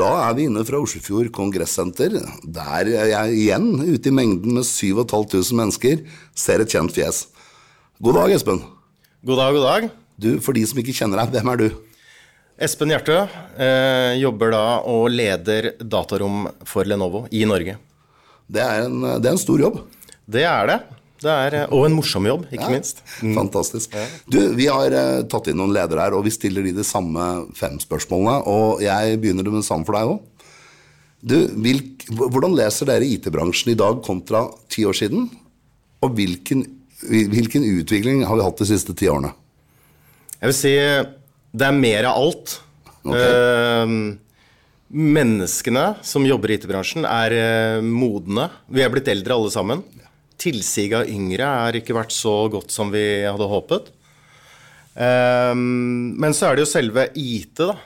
Da er vi inne fra Oslofjord kongressenter. Der er jeg igjen ute i mengden med 7500 mennesker ser et kjent fjes. God dag, Espen. God dag, god dag. Du, For de som ikke kjenner deg, hvem er du? Espen Hjertø eh, jobber da og leder datarom for Lenovo i Norge. Det er en, det er en stor jobb. Det er det. Det er, eh, og en morsom jobb, ikke Ja, minst. Fantastisk. Du, vi har eh, tatt inn noen ledere her, og vi stiller de de samme fem spørsmålene. Og jeg begynner med det samme for deg òg. Du, hvilk, hvordan leser dere IT-bransjen i dag kontra ti år siden? Og hvilken, hvilken utvikling har vi hatt de siste ti årene? Jeg vil si det er mer av alt. Okay. Eh, menneskene som jobber i IT-bransjen, er eh, modne. Vi er blitt eldre alle sammen. Tilsiget av yngre har ikke vært så godt som vi hadde håpet. Eh, men så er det jo selve IT, da.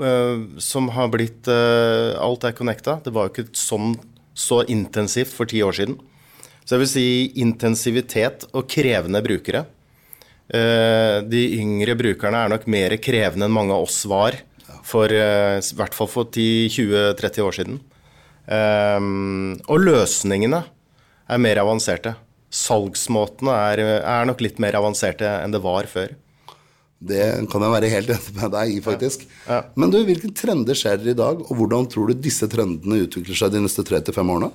eh, som har blitt eh, Alt er connecta. Det var jo ikke sånn så intensivt for ti år siden. Så jeg vil si intensivitet og krevende brukere. Eh, de yngre brukerne er nok mer krevende enn mange av oss var, for, i hvert fall for 10-20-30 år siden. Eh, og løsningene er mer avanserte. Salgsmåtene er, er nok litt mer avanserte enn det var før. Det kan jeg være helt enig med deg i, faktisk. Men du, hvilke trender skjer i dag, og hvordan tror du disse trendene utvikler seg de neste tre til fem årene?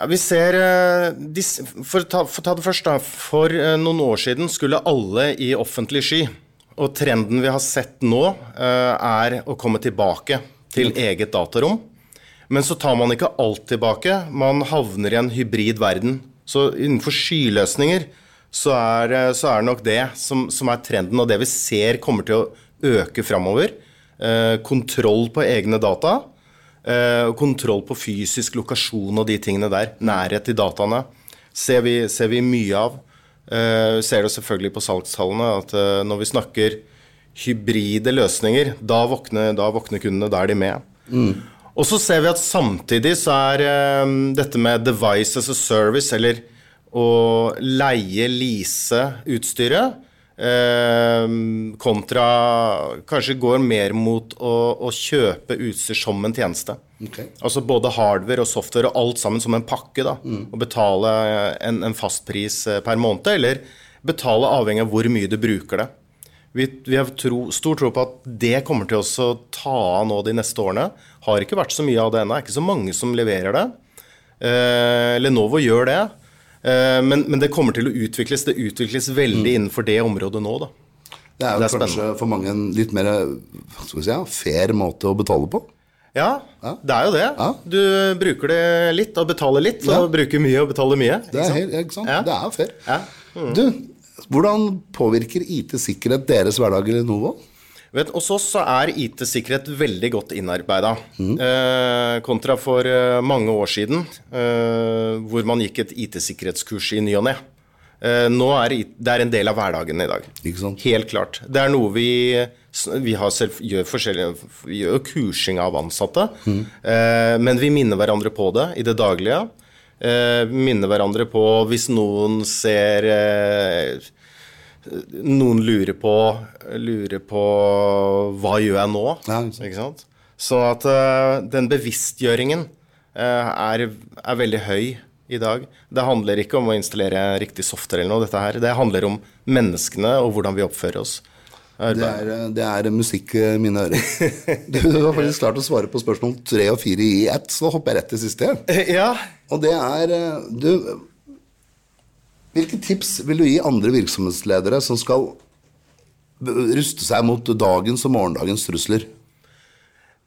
Ja, vi ser eh, For å ta, for å ta det først, da. For eh, noen år siden skulle alle i offentlig sky. Og trenden vi har sett nå, eh, er å komme tilbake til eget datarom. Men så tar man ikke alt tilbake. Man havner i en hybrid verden. Så innenfor skyløsninger så er, så er det nok det som, som er trenden, og det vi ser kommer til å øke framover. Eh, kontroll på egne data. Eh, kontroll på fysisk lokasjon og de tingene der. Nærhet til dataene ser vi, ser vi mye av. Eh, ser det selvfølgelig på salgstallene at eh, når vi snakker hybride løsninger, da våkner, da våkner kundene. Da er de med. Og så ser vi at samtidig så er um, dette med device as a service, eller å leie, lease utstyret, um, kontra kanskje går mer mot å, å kjøpe utstyr som en tjeneste. Okay. Altså både hardware og software og alt sammen som en pakke. da, Og betale en, en fast pris eh, per måned, eller betale avhengig av hvor mye du bruker det. Vi, vi har tro, stor tro på at det kommer til å ta av nå de neste årene. Har ikke vært så mye av det ennå. Er ikke så mange som leverer det. Eh, Lenovo gjør det. Eh, men, men det kommer til å utvikles. Det utvikles veldig innenfor det området nå, da. Det er jo Det er kanskje for mange en litt mer si, fair måte å betale på. Ja, det er jo det. Ja. Du bruker det litt og betaler litt, Ja. og bruker mye og betaler mye. Det er, helt, sant? Ja. Det er fair. Ja. Mm. Du, hvordan påvirker IT-sikkerhet deres hverdag i Lenovo? Vet, hos oss så er IT-sikkerhet veldig godt innarbeida. Eh, kontra for eh, mange år siden, eh, hvor man gikk et IT-sikkerhetskurs i ny og ne. Eh, nå er det er en del av hverdagen i dag. Helt klart. Det er noe vi, vi har selv, gjør Vi gjør kursing av ansatte, eh, men vi minner hverandre på det i det daglige. Eh, minne hverandre på hvis noen ser eh, Noen lurer på, lurer på hva gjør jeg nå? Ja, ikke sant. Så at eh, den bevisstgjøringen eh, er, er veldig høy i dag. Det handler ikke om å installere riktig software eller noe, dette her. Det handler om menneskene og hvordan vi oppfører oss. Det er, det er musikk i mine ører. Du, du har faktisk klart å svare på spørsmål tre og fire i ett, så da hopper jeg rett til siste. Ja, Og det er eh, Du, hvilke tips vil du gi andre virksomhetsledere som skal ruste seg mot dagens og morgendagens trusler?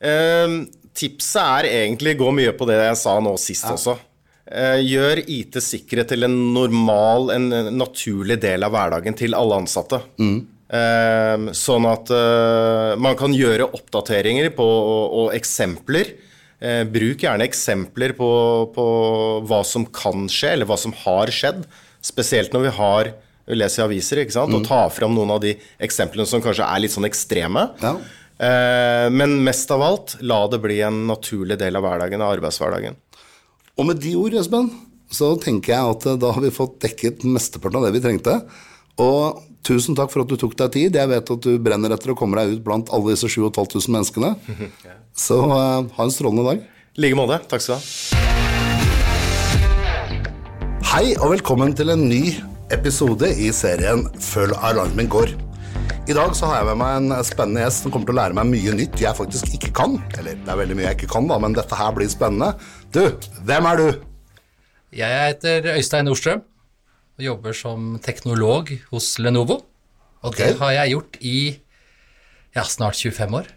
Eh, tipset er egentlig gå mye på det jeg sa nå sist også. Eh, gjør IT-sikkerhet til en normal, en naturlig del av hverdagen til alle ansatte. Eh, sånn at eh, man kan gjøre oppdateringer på, og, eksempler. Eh, bruk gjerne eksempler på, på hva som kan skje, eller hva som har skjedd. Spesielt når vi har vi leser aviser, ikke sant? og tar fram noen av de eksemplene som kanskje er litt sånn ekstreme. Ja. Eh, men mest av alt, la det bli en naturlig del av hverdagen, av arbeidshverdagen. Og med de ord, Espen, så tenker jeg at da har vi fått dekket mesteparten av det vi trengte. Og tusen takk for at du tok deg tid. Jeg vet at du brenner etter å komme deg ut blant alle disse 7500 menneskene. Så uh, ha en strålende dag. I like måte. Takk skal du ha. Hei og velkommen til en ny episode i serien Følg alarmen går. I dag så har jeg med meg en spennende gjest som kommer til å lære meg mye nytt jeg faktisk ikke kan. Eller det er veldig mye jeg ikke kan, da, men dette her blir spennende. Du, hvem er du? Jeg heter Øystein Nordstrøm og jobber som teknolog hos Lenovo. Og okay. det har jeg gjort i ja, snart 25 år.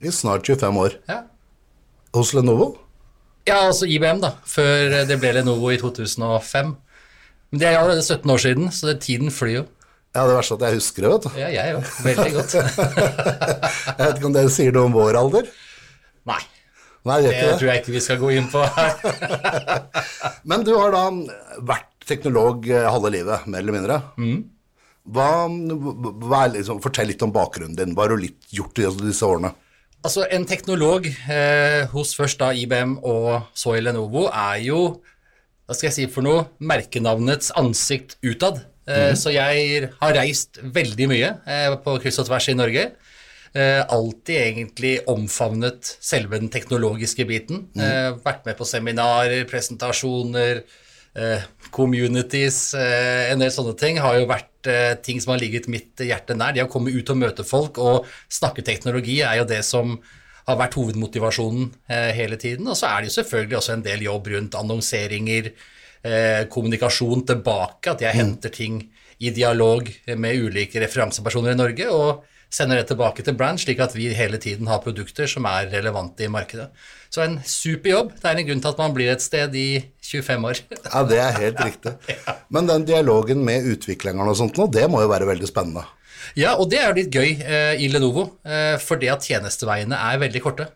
I snart 25 år. Ja. Hos Lenovo? ja, altså IBM, da, før det ble Lenovo i 2005. Men det er allerede 17 år siden, så tiden flyr jo. Ja, det verste er at jeg husker det, vet du. Ja, jeg òg. Veldig godt. Jeg vet ikke om dere sier noe om vår alder? Nei, Nei, det det det. tror jeg ikke vi skal gå inn på her. Men du har da vært teknolog eh, halve livet, mer eller mindre. Hva, hva er liksom, fortell litt om bakgrunnen din. Hva har du litt gjort i disse årene? Altså, en teknolog eh, hos først da IBM og så i Lenovo er jo, hva skal jeg si for noe, merkenavnets ansikt utad. Eh, Så jeg har reist veldig mye eh, på kryss og tvers i Norge. Eh, alltid egentlig omfavnet selve den teknologiske biten. Eh, vært med på seminarer, presentasjoner, communities, eh, en del sånne ting har jo vært eh, ting som har ligget mitt hjerte nær. Det å komme ut og møte folk og snakke teknologi er jo det som har vært hovedmotivasjonen eh, hele tiden. Og så er det jo selvfølgelig også en del jobb rundt annonseringer, eh, kommunikasjon tilbake, at jeg henter ting i dialog med ulike referansepersoner i Norge og sender det tilbake til brand, slik at vi hele tiden har produkter som er relevante i markedet. Så en super jobb. Det er en grunn til at man blir et sted i 25 år. Ja, det er helt riktig. Men den dialogen med utviklerne og sånt nå, det må jo være veldig spennende. Ja, og det er jo litt gøy eh, i Lenovo, eh, det at tjenesteveiene er veldig korte.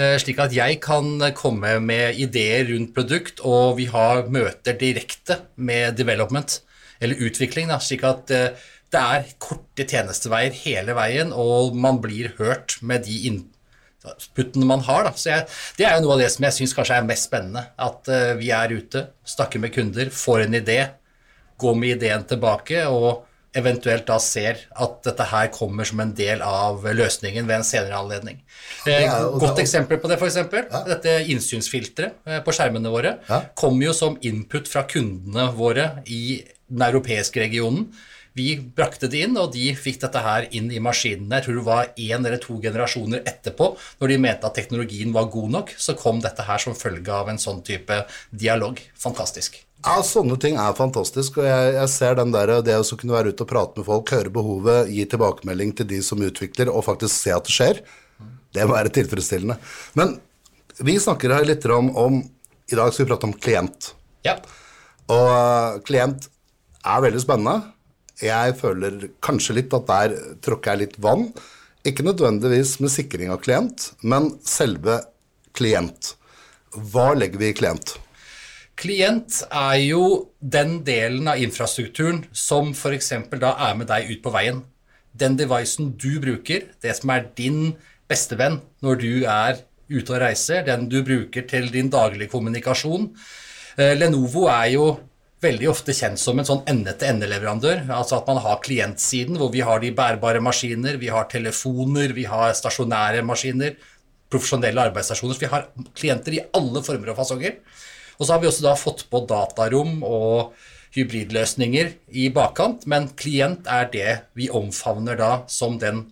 Eh, slik at jeg kan komme med ideer rundt produkt, og vi har møter direkte med development, eller utvikling, da, slik at eh, det er korte tjenesteveier hele veien, og man blir hørt med de inputtene man har. Da. Så jeg, det er jo noe av det som jeg syns kanskje er mest spennende. At uh, vi er ute, snakker med kunder, får en idé, går med ideen tilbake og eventuelt da ser at dette her kommer som en del av løsningen ved en senere anledning. Eh, Ja, godt da- eksempel på det, f.eks. Dette innsynsfilteret eh, på skjermene våre Ja. kommer jo som input fra kundene våre i den europeiske regionen. Vi brakte det inn, og de fikk dette her inn i maskinene. Jeg tror det var én eller to generasjoner etterpå, når de mente at teknologien var god nok, så kom dette her som følge av en sånn type dialog. Fantastisk. Ja, sånne ting er fantastisk, og jeg, jeg ser den der, det å kunne være ute og prate med folk, høre behovet, gi tilbakemelding til de som utvikler, og faktisk se at det skjer, det må være tilfredsstillende. Men vi snakker her litt om, om i dag skal vi prate om klient. Ja. Og øh, klient er veldig spennende. Jeg føler kanskje litt at der tråkker jeg litt vann. Ikke nødvendigvis med sikring av klient, men selve klient. Hva legger vi i klient? Klient er jo den delen av infrastrukturen som f.eks. da er med deg ut på veien. Den devicen du bruker, det som er din bestevenn når du er ute og reiser, den du bruker til din daglige kommunikasjon. Eh, Lenovo er jo veldig ofte kjent som en sånn ende-til-ende-leverandør. Altså at man har klientsiden, hvor vi har de bærbare maskiner, vi har telefoner, vi har stasjonære maskiner, profesjonelle arbeidsstasjoner. Så vi har klienter i alle former og fasonger. Og så har vi også da fått på datarom og hybridløsninger i bakkant, men klient er det vi omfavner da som den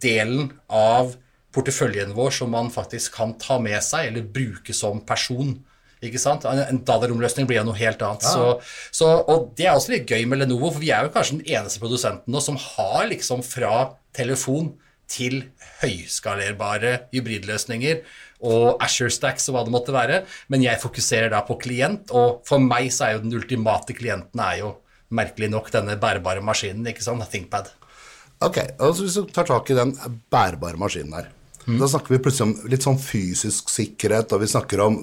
delen av porteføljen vår som man faktisk kan ta med seg eller bruke som person. Ikke sant? En en blir jo noe helt annet. Så, så, og det er også litt gøy med Lenovo, for vi er jo kanskje den eneste produsenten nå som har liksom fra telefon til høyskalerbare hybridløsninger og Asher Stacks og hva det måtte være. Men jeg fokuserer da på klient, og for meg så er jo den ultimate klienten er jo merkelig nok denne bærbare maskinen, ikke sant? ThinkPad. Ok, altså Hvis du tar tak i den bærbare maskinen her, da snakker vi plutselig om litt sånn fysisk sikkerhet, og vi snakker om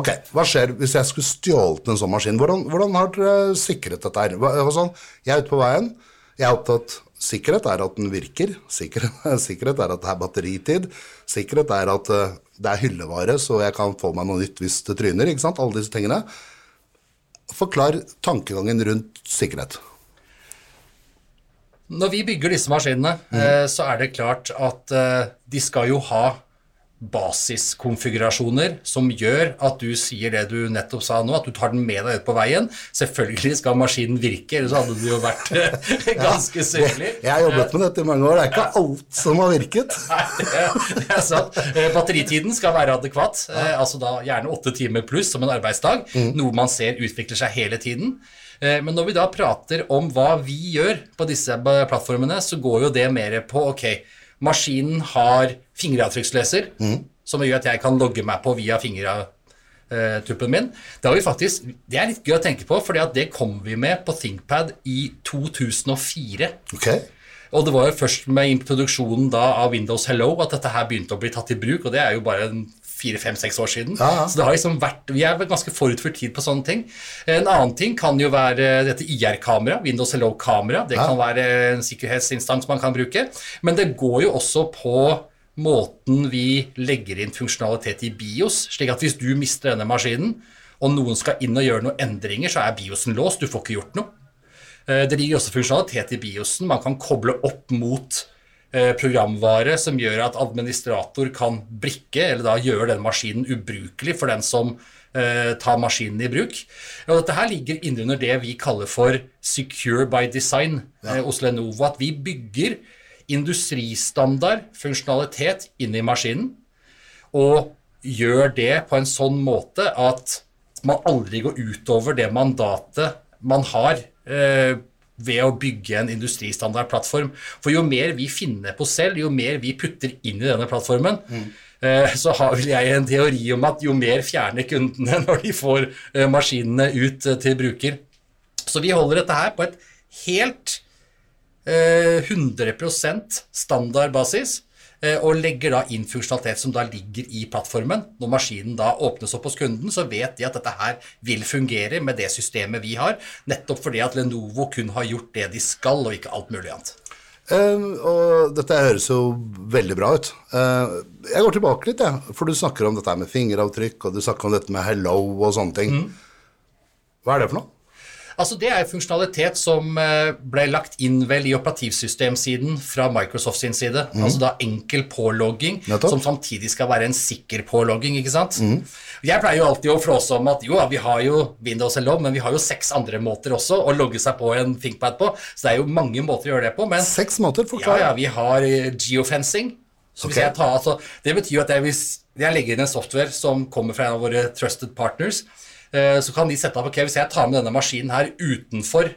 Ok, hva skjer hvis jeg skulle stjålet en sånn maskin? Hvordan, hvordan har dere sikret dette her? Sånn, jeg er ute på veien, jeg er opptatt Sikkerhet er at den virker, sikkerhet, sikkerhet er at det er batteritid, sikkerhet er at eh, det er hyllevare, så jeg kan få meg noe nytt hvis det tryner, ikke sant? Alle disse tingene. Forklar tankegangen rundt sikkerhet. Når vi bygger disse maskinene, mm. så er det klart at eh, de skal jo ha basiskonfigurasjoner som gjør at du sier det du nettopp sa nå, at du tar den med deg ut på veien. Selvfølgelig skal maskinen virke, ellers hadde det jo vært eh, ganske sørgelig. Jeg har jobbet med dette i mange år. Det er ikke alt som har virket. Nei, det, det er sant. Batteritiden skal være adekvat, altså da gjerne åtte timer pluss som en arbeidsdag, noe man ser utvikler seg hele tiden. Eh, Men når vi da prater om hva vi gjør på disse plattformene, så går jo det mer på ok, maskinen har fingeravtrykksleser, som gjør at jeg kan logge meg på via fingeravtuppen min. Det, har vi faktisk, det er litt gøy å tenke på, for det kom vi med på ThinkPad i 2004. Okay. Og det var jo først med introduksjonen da av Windows Hello at dette her begynte å bli tatt i bruk, og det er jo bare en fire-fem-seks år siden. Ja, ja. Så det har liksom vært, vi er ganske forut for tid på sånne ting. En annen ting kan jo være dette IR-kamera, Windows Hello-kamera. Det kan være en sikkerhetsinstans man kan bruke. Men det går jo også på måten vi legger inn funksjonalitet i BIOS, slik at hvis du mister denne maskinen, og noen skal inn og gjøre noen endringer, så er BIOSen låst, du får ikke gjort noe. Eh, Det ligger også funksjonalitet i BIOSen. Man kan koble opp mot programvare som gjør at administrator kan brikke, eller da gjøre den maskinen ubrukelig for den som eh, tar maskinen i bruk. Og dette her ligger innunder det vi kaller for secure by design eh, hos Lenovo. At vi bygger industristandard funksjonalitet inn i maskinen, og gjør det på en sånn måte at man aldri går utover det mandatet man har eh, ved å bygge en industristandard plattform. For jo mer vi finner på selv, jo mer vi putter inn i denne plattformen, mm. så har vel jeg en teori om at jo mer fjerner kundene når de får eh, maskinene ut eh, til bruker. Så vi holder dette her på et helt eh, 100% standardbasis, og legger da inn funksjonalitet som da ligger i plattformen. Når maskinen da åpnes opp hos kunden, så vet de at dette her vil fungere med det systemet vi har, nettopp fordi at Lenovo kun har gjort det de skal, og ikke alt mulig annet. Uh, og dette høres jo veldig bra ut. Uh, jeg går tilbake litt, jeg. For du snakker om dette med fingeravtrykk, og du snakker om dette med hello og sånne ting. Hva er det for noe? Altså Det er funksjonalitet som eh, ble lagt inn vel i operativsystemsiden fra Microsoft sin side. Altså da enkel pålogging, Nettopp. som samtidig skal være en sikker pålogging. ikke sant? Jeg pleier jo alltid å flåse om at jo, vi har jo Windows Hello, men vi har jo seks andre måter også å logge seg på en ThinkPad på. Så det er jo mange måter å gjøre det på. men... Seks måter, Ja, forklar. ja, vi har eh, geofencing. Jeg tar, altså, det betyr jo at jeg, hvis jeg legger inn en software som kommer fra en av våre trusted partners, så kan de sette opp ok, hvis jeg tar med denne maskinen her utenfor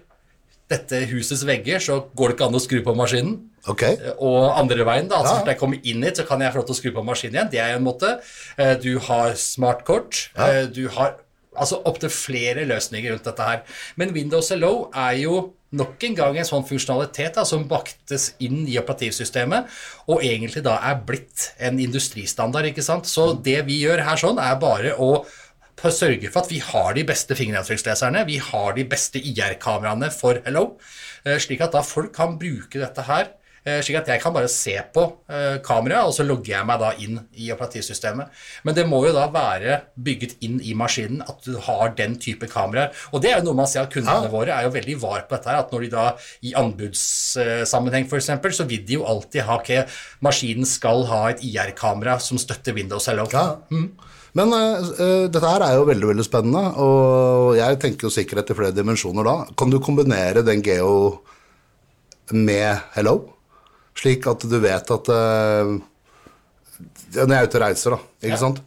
dette husets vegger, så går det ikke an å skru på maskinen. Ok. Eh, Og andre veien, da, altså Ja. når jeg kommer inn hit, så kan jeg få lov til å skru på maskinen igjen. Det er en måte. Eh, Du har smartkort. Ja. Du har altså opptil flere løsninger rundt dette her. Men Windows Hello er jo nok en gang en sånn funksjonalitet da, som baktes inn i operativsystemet, og egentlig da er blitt en industristandard. ikke sant? Så det vi gjør her sånn, er bare å sørge for at vi har de beste fingeravtrykksleserne, vi har de beste IR-kameraene for Hello, eh, slik at da folk kan bruke dette her, eh, slik at jeg kan bare se på eh, kameraet, og så logger jeg meg da inn i operativsystemet. Men det må jo da være bygget inn i maskinen at du har den type kameraer. Og det er jo noe man ser at kundene Ja. våre er jo veldig var på dette her, at når de da i anbudssammenheng f.eks., så vil de jo alltid ha ok, maskinen skal ha et IR-kamera som støtter Windows Hello. Ja. Men eh, dette her er jo veldig veldig spennende, og jeg tenker jo sikkerhet i flere dimensjoner da. Kan du kombinere den geo med hello? Slik at du vet at uh, Når jeg er ute og reiser, da, ikke Ja. sant,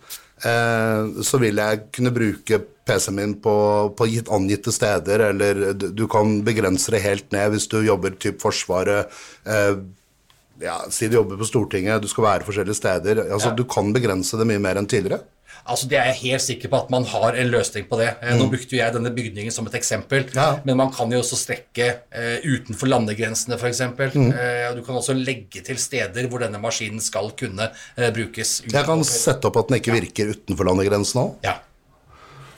uh, så vil jeg kunne bruke PC-en min på, på gitt angitte steder, eller du, du kan begrense det helt ned hvis du jobber typ Forsvaret. Uh, ja, Si du jobber på Stortinget, du skal være forskjellige steder. Altså, Ja. Du kan begrense det mye mer enn tidligere. Altså Det er jeg helt sikker på at man har en løsning på det. Mm. Nå brukte jo jeg denne bygningen som et eksempel. Ja. men man kan jo også strekke eh, utenfor landegrensene f.eks. Mm. Eh, du kan også legge til steder hvor denne maskinen skal kunne eh, brukes. Jeg kan sette opp at den ikke virker utenfor landegrensen òg. Ja.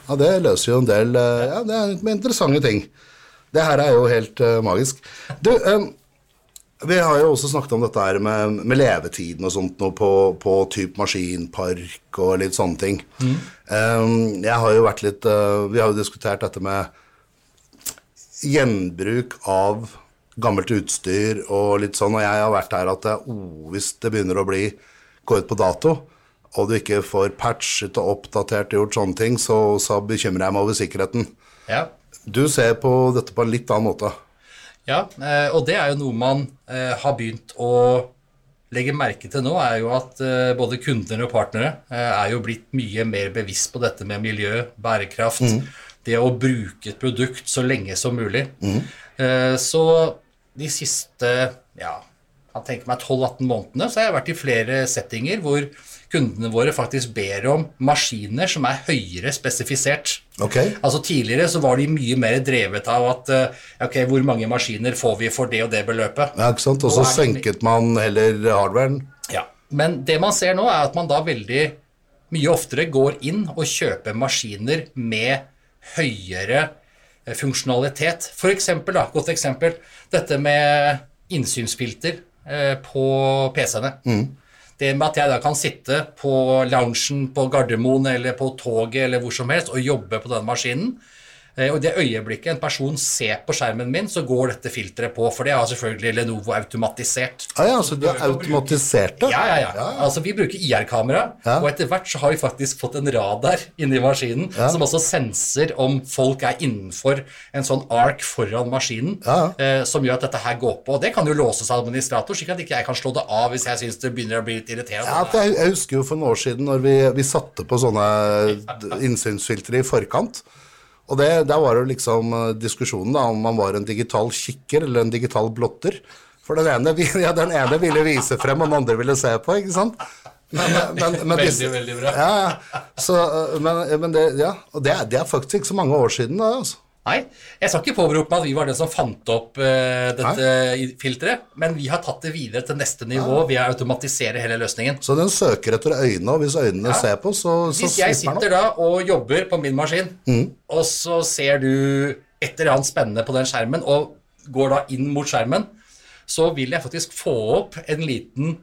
Ja, det løser jo en del eh, Ja, det er interessante ting. Det her er jo helt eh, magisk. Du, eh, vi har jo også snakket om dette her med, med levetiden og sånt nå på, på typ maskinpark og litt sånne ting. Eh, jeg har jo vært litt eh, Vi har jo diskutert dette med gjenbruk av gammelt utstyr og litt sånn, og jeg har vært der at det, oh, hvis det begynner å bli gå ut på dato, og du ikke får patchet og oppdatert og gjort sånne ting, så, så bekymrer jeg meg over sikkerheten. Ja. Du ser på dette på en litt annen måte. Ja, eh, og det er jo noe man eh, har begynt å legge merke til nå, er jo at eh, både kunder og partnere er jo blitt mye mer bevisst på dette med miljø, bærekraft, det å bruke et produkt så lenge som mulig. Så de siste ja, jeg tenker meg 12-18 månedene så har jeg vært i flere settinger hvor kundene våre faktisk ber om maskiner som er høyere spesifisert. Ok. Altså Tidligere så var de mye mer drevet av at eh, ok, hvor mange maskiner får vi for det og det beløpet. Ja, ikke sant? Og så senket man heller hardwaren. Ja. Men det man ser nå, er at man da veldig mye oftere går inn og kjøper maskiner med høyere eh, funksjonalitet. For eksempel, da, godt eksempel, dette med innsynsfilter eh, på PC-ene. Det med at jeg da kan sitte på loungen på Gardermoen eller på toget eller hvor som helst og jobbe på den maskinen. Eh, Og det øyeblikket en person ser på skjermen min, så går dette filteret på. For det har selvfølgelig Lenovo automatisert. Ah, ja, så du har automatisert det? Ja, ja, ja. Altså, vi bruker IR-kamera, Ja. og etter hvert så har vi faktisk fått en radar inni maskinen som også senser om folk er innenfor en sånn ark foran maskinen, Ja. eh, som gjør at dette her går på. Og det kan jo låses av administrator, slik at ikke jeg kan slå det av hvis jeg syns det begynner å bli litt irriterende. Ja, for jeg, jeg husker jo for noen år siden når vi, vi satte på sånne innsynsfiltre i forkant. Og det, der var jo liksom eh, diskusjonen da, om man var en digital kikker eller en digital blotter. For den ene, ja, den ene ville vise frem, og den andre ville se på, ikke sant? Men, men, men, Veldig, veldig bra. Ja. Så, eh, men, men det, ja, og det, det er faktisk ikke så mange år siden da, altså. Nei, jeg skal ikke påberope meg at vi var den som fant opp uh, dette i- filteret, men vi har tatt det videre til neste nivå ved å automatisere hele løsningen. Så den søker etter øynene, og hvis øynene ser på, så, så Hvis jeg sitter da og jobber på min maskin, og så ser du et eller annet spennende på den skjermen, og går da inn mot skjermen, så vil jeg faktisk få opp en liten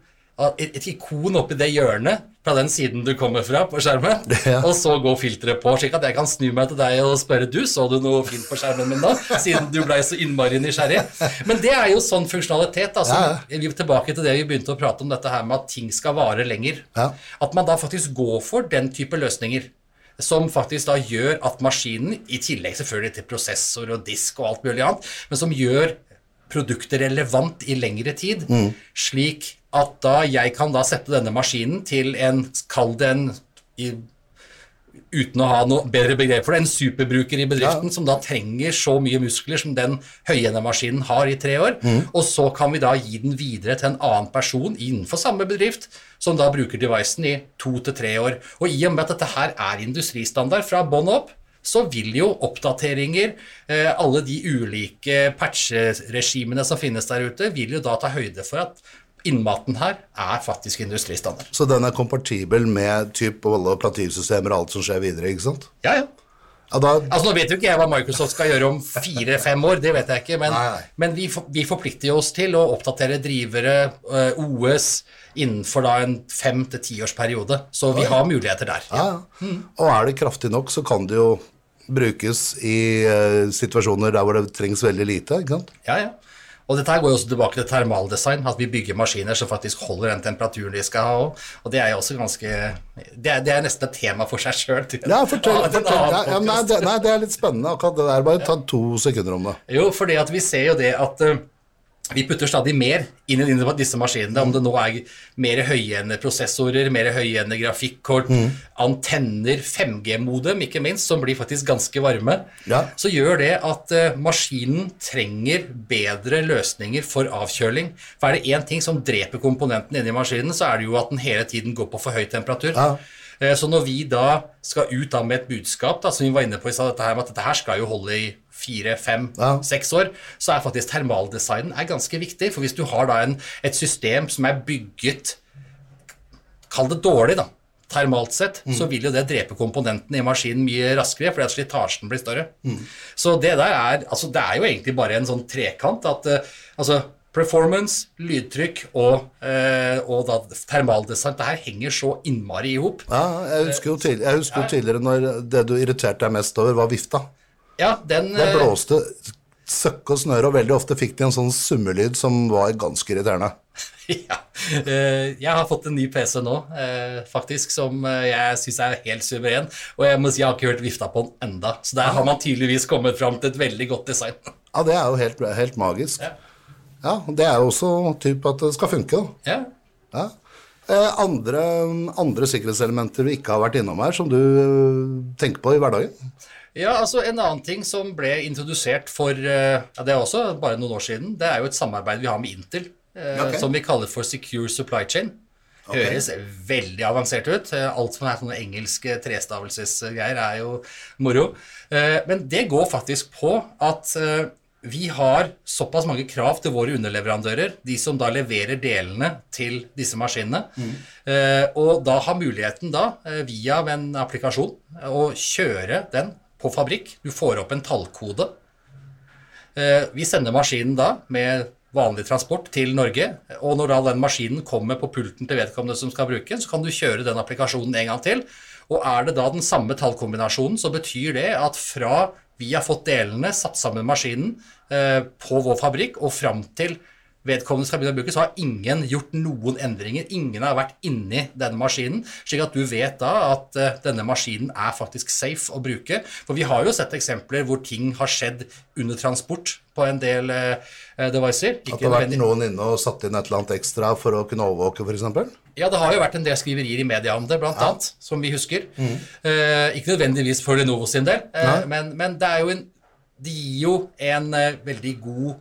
et, et ikon oppi det hjørnet fra den siden du kommer fra på skjermen, Ja. og så går filteret på, slik at jeg kan snu meg til deg og spørre du, så du noe fint på skjermen min da, siden du ble så innmari nysgjerrig. Men det er jo sånn funksjonalitet. Altså, Ja, Vi er tilbake til det vi begynte å prate om, dette her med at ting skal vare lenger. Ja. At man da faktisk går for den type løsninger. Som faktisk da gjør at maskinen, i tillegg selvfølgelig til prosessor og disk og alt mulig annet, men som gjør produktet relevant i lengre tid, slik at da jeg kan da sette denne maskinen til en, kall det en i, uten å ha noe bedre begrep for det, en superbruker i bedriften som da trenger så mye muskler som den høyendenermaskinen har i tre år, og så kan vi da gi den videre til en annen person innenfor samme bedrift, som da bruker devicen i to til tre år. Og i og med at dette her er industristandard fra bånn opp, så vil jo oppdateringer, eh, alle de ulike patcheregimene som finnes der ute, vil jo da ta høyde for at innmaten her er faktisk industristandard. Så den er kompatibel med typ alle plativsystemer og alt som skjer videre, ikke sant? Ja, ja. Ja, da, Altså Nå vet jo ikke jeg hva Microsoft skal gjøre om fire-fem år, det vet jeg ikke, men, Nei, nei. men vi, for- vi forplikter oss til å oppdatere drivere, uh, OS, innenfor da en fem til tiårsperiode. Så vi har muligheter der. ja, ja. Og er det kraftig nok, så kan det jo brukes i uh, situasjoner der hvor det trengs veldig lite, ikke sant? Ja, ja. Og dette her går jo også tilbake til termaldesign, at vi bygger maskiner som faktisk holder den temperaturen de skal ha òg. Og det er jo også ganske Det er, det er nesten et tema for seg sjøl. Ja, fortell. fortell. Ja, ja, nei, det, nei, det er litt spennende akkurat det der. Bare ta to sekunder om det. Jo, fordi at vi ser jo det at eh, vi putter stadig mer inn i disse maskinene, om det nå er mer høyende prosessorer, mer høyende grafikkort, antenner, 5G-modem ikke minst, som blir faktisk ganske varme, Ja. så gjør det at eh, maskinen trenger bedre løsninger for avkjøling. For er det én ting som dreper komponenten inni maskinen, så er det jo at den hele tiden går på for høy temperatur. Ja. Eh, Så når vi da skal ut da med et budskap, da, som vi var inne på i stad, dette her at dette her skal jo holde i fire, fem, Ja. seks år, så er faktisk termaldesignen er ganske viktig. For hvis du har da en, et system som er bygget Kall det dårlig, da. Termalt sett, så vil jo det drepe komponentene i maskinen mye raskere, fordi at slitasjen blir større. Så det der er Altså, det er jo egentlig bare en sånn trekant at uh, Altså, performance, lydtrykk og, eh, og da termaldesign, det her henger så innmari i hop. Ja, jeg husker jo, tidlig, jeg husker jo tidligere når det du irriterte deg mest over, var vifta. Ja, den Det eh, blåste søkke og snøre, og veldig ofte fikk de en sånn summelyd som var ganske irriterende. Ja. Eh, Jeg har fått en ny PC nå, eh, faktisk, som eh, jeg syns er helt suveren. Og jeg må si jeg har ikke hørt vifta på den enda. Så der har man tydeligvis kommet fram til et veldig godt design. Ja, det er jo helt, helt magisk. Ja. Ja, Det er jo også typ at det skal funke, da. Ja. Ja. Eh, andre, andre sikkerhetselementer vi ikke har vært innom her, som du eh, tenker på i hverdagen? Ja, altså En annen ting som ble introdusert for eh, ja, det er også bare noen år siden, det er jo et samarbeid vi har med Intel, okay. Som vi kaller for Secure Supply Chain. Høres veldig avansert ut. Alt som er sånne engelske trestavelsesgreier, er jo moro. Men det går faktisk på at vi har såpass mange krav til våre underleverandører, de som da leverer delene til disse maskinene, eh, og da har muligheten da, eh, via en applikasjon, å kjøre den på fabrikk. Du får opp en tallkode. Eh, Vi sender maskinen da med vanlig transport til Norge, og når da den maskinen kommer på pulten til vedkommende som skal bruke den, så kan du kjøre den applikasjonen en gang til. Og er det da den samme tallkombinasjonen, så betyr det at fra vi har fått delene, satt sammen maskinen eh, på vår fabrikk, og fram til vedkommende skal begynne å bruke, så har ingen gjort noen endringer. Ingen har vært inni denne maskinen, slik at du vet da at eh, denne maskinen er faktisk safe å bruke. For vi har jo sett eksempler hvor ting har skjedd under transport på en del eh, devicer. At det har vært noen inne og satt inn et eller annet ekstra for å kunne overvåke, f.eks.? Ja, det har jo vært en del skriverier i media om det, blant annet, som vi husker. Eh, ikke nødvendigvis for Lenovo sin del, eh, men, men det er jo en Det gir jo en eh, veldig god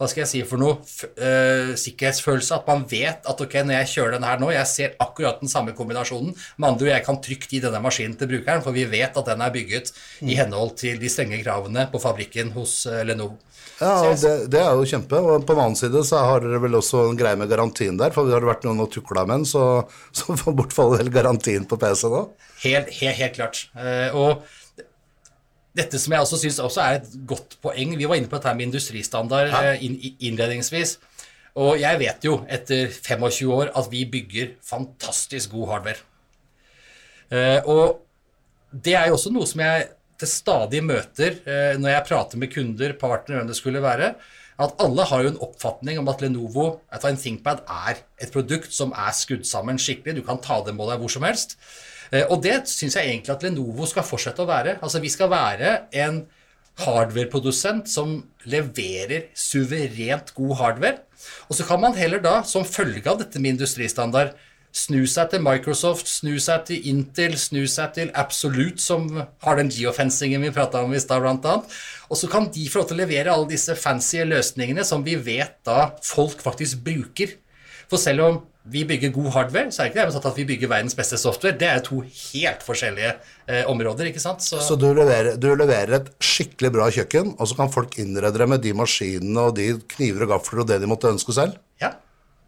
hva skal jeg si for noe eh, sikkerhetsfølelse, at man vet at ok, når jeg kjører den her nå, jeg ser akkurat den samme kombinasjonen. Med andre ord, jeg kan trygt gi denne maskinen til brukeren, for vi vet at den er bygget i henhold til de strenge kravene på fabrikken hos uh, Lenovo. Ja, det, det er jo kjempe. Og på den annen side så har dere vel også en greie med garantien der. For har det vært noen og tukla med den, så, så bortfaller vel garantien på PC nå? Helt, helt, helt klart. Uh, og dette som jeg også syns også er et godt poeng Vi var inne på dette med industristandard ja. innledningsvis. Og jeg vet jo etter 25 år at vi bygger fantastisk god hardware. Eh, og det er jo også noe som jeg til stadig møter eh, når jeg prater med kunder, partnere, hvem det skulle være. At alle har jo en oppfatning om at Lenovo at en ThinkPad er et produkt som er skudd sammen skikkelig. Du kan ta det med deg hvor som helst. Eh, Og det syns jeg egentlig at Lenovo skal fortsette å være. Altså Vi skal være en hardwareprodusent som leverer suverent god hardware. Og så kan man heller da, som følge av dette med industristandard, snu seg til Microsoft, snu seg til Intel, snu seg til Absolute, som har den geofencingen vi prata om i stad, annet. Og så kan de få lov til å levere alle disse fancy løsningene som vi vet da folk faktisk bruker. For selv om vi bygger god hardware, så er det ikke det med at vi bygger verdens beste software. Det er to helt forskjellige eh, områder, ikke sant? Så, Så du leverer, du leverer et skikkelig bra kjøkken, og så kan folk innrede det med de maskinene og de kniver og gafler og det de måtte ønske selv? ja.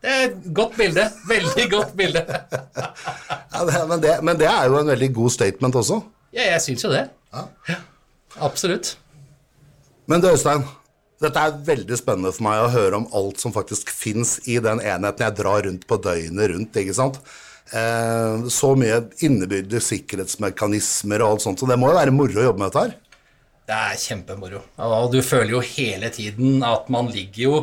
Det er et godt bilde. Veldig godt bilde. Ja, det, men, det, men det er jo en veldig god statement også. Ja, jeg syns jo det. Ja, absolutt. Men du Øystein, dette er veldig spennende for meg å høre om alt som faktisk fins i den enheten jeg drar rundt på døgnet rundt. ikke sant? Eh, så mye innebygde sikkerhetsmekanismer og alt sånt, så det må jo være moro å jobbe med dette her. Det er kjempemoro. Og du føler jo hele tiden at man ligger jo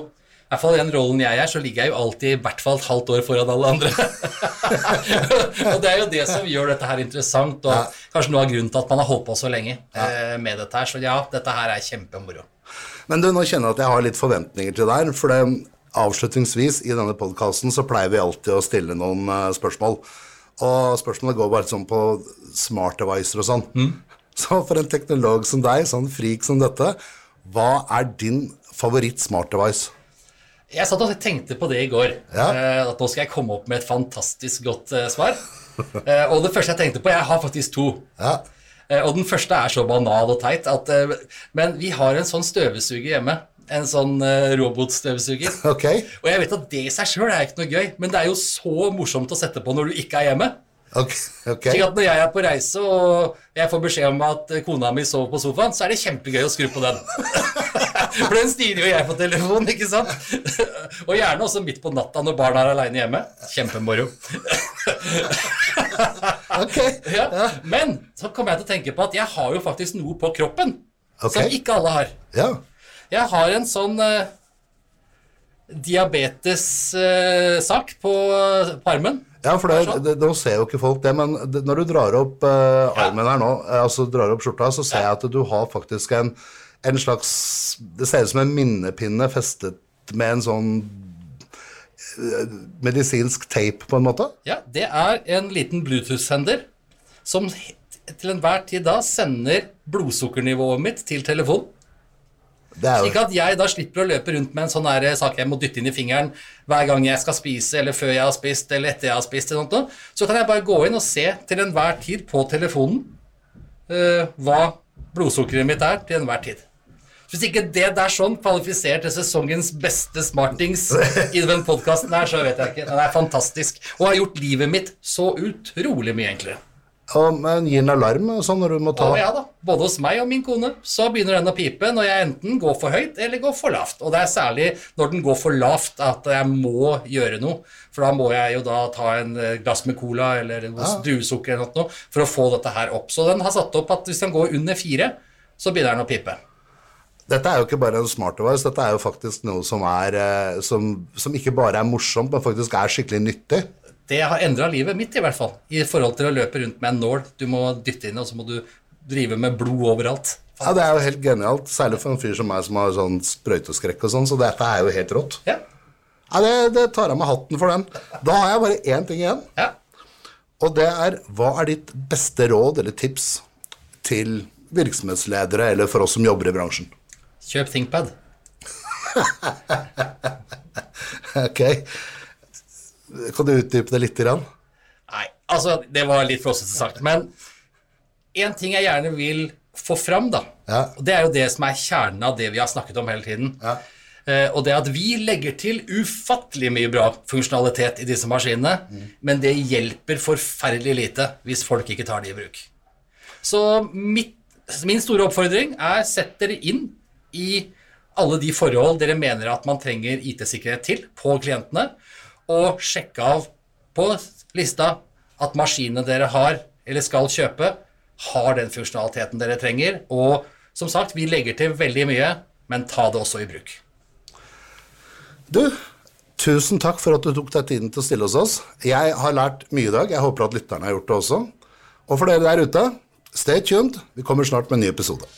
i hvert fall i den rollen jeg er, så ligger jeg jo alltid i hvert fall et halvt år foran alle andre. og det er jo det som gjør dette her interessant, og kanskje noe av grunnen til at man har holdt på så lenge ja. med dette her. Så ja, dette her er kjempemoro. Men du, nå kjenner jeg at jeg har litt forventninger til deg, for det, avslutningsvis i denne podkasten så pleier vi alltid å stille noen uh, spørsmål. Og spørsmålet går bare sånn på smart devicer og sånn. Så for en teknolog som deg, sånn freak som dette, hva er din favoritt smart device? Jeg satt og tenkte på det i går, Ja. Uh, at nå skal jeg komme opp med et fantastisk godt uh, svar. Og det første jeg tenkte på Jeg har faktisk to. Ja. Eh, Og den første er så banal og teit at eh, Men vi har en sånn støvsuger hjemme. En sånn eh, robotstøvsuger. Okay. Og jeg vet at det i seg sjøl er ikke noe gøy, men det er jo så morsomt å sette på når du ikke er hjemme. Okay. okay. At når jeg er på reise og jeg får beskjed om at kona mi sover på sofaen, så er det kjempegøy å skru på den. For den styrer jo jeg på telefonen, ikke sant? Og gjerne også midt på natta når barna er aleine hjemme. Kjempemoro. Ok. Ja. Men så kommer jeg til å tenke på at jeg har jo faktisk noe på kroppen okay. som ikke alle har. Ja. Jeg har en sånn uh, diabetes-sak uh, på, på armen. Ja, for det, det, nå ser jo ikke folk det, men det, når du drar opp uh, armen her nå, altså drar opp skjorta, så ser jeg at du har faktisk en, en slags Det ser ut som en minnepinne festet med en sånn medisinsk tape, på en måte? Ja, det er en liten Bluetooth-sender som til enhver tid da sender blodsukkernivået mitt til telefon. Slik at jeg da slipper å løpe rundt med en sånn her sak jeg må dytte inn i fingeren hver gang jeg skal spise, eller før jeg har spist, eller etter jeg har spist. Eller noe. Så kan jeg bare gå inn og se til enhver tid på telefonen uh, hva blodsukkeret mitt er til enhver tid. Hvis ikke det der sånn kvalifiserer til sesongens beste smartings i den podkasten her, så vet jeg ikke. Den er fantastisk. Og har gjort livet mitt så utrolig mye enklere. Og, men gir den alarm sånn når du må ta Å, ja da. Både hos meg og min kone så begynner den å pipe når jeg enten går for høyt eller går for lavt. Og det er særlig når den går for lavt at jeg må gjøre noe. For da må jeg jo da ta en eh, glass med cola eller noe ja. druesukker eller noe for å få dette her opp. Så den har satt opp at hvis den går under fire, så begynner den å pipe. Dette er jo ikke bare en smart device, dette er jo faktisk noe som, er, eh, som, som ikke bare er morsomt, men faktisk er skikkelig nyttig. Det har endra livet mitt, i hvert fall. I forhold til å løpe rundt med en nål. Du må dytte inn, og så må du drive med blod overalt. Ja, det er jo helt genialt. Særlig for en fyr som meg som har sånn sprøyteskrekk og sånn, så dette er jo helt rått. Ja. ja det, det, tar jeg med hatten for den. Da har jeg bare én ting igjen. Ja. Og det er hva er ditt beste råd eller tips til virksomhetsledere eller for oss som jobber i bransjen? Kjøp ThinkPad. ok. Kan du utdype det litt? Grann? Nei, altså det var litt flåsete sagt. Men én ting jeg gjerne vil få fram, da, ja. og det er jo det som er kjernen av det vi har snakket om hele tiden. Ja. Uh, og det at vi legger til ufattelig mye bra funksjonalitet i disse maskinene, mm. men det hjelper forferdelig lite hvis folk ikke tar det i bruk. Så mitt, min store oppfordring er sett dere inn i alle de forhold dere mener at man trenger IT-sikkerhet til på klientene og sjekke av på lista at maskinene dere har eller skal kjøpe, har den funksjonaliteten dere trenger. Og som sagt, vi legger til veldig mye, men ta det også i bruk. Du, tusen takk for at du tok deg tiden til å stille hos oss. Jeg har lært mye i dag. Jeg håper at lytterne har gjort det også. Og for dere der ute, stay tuned. Vi kommer snart med en ny episode.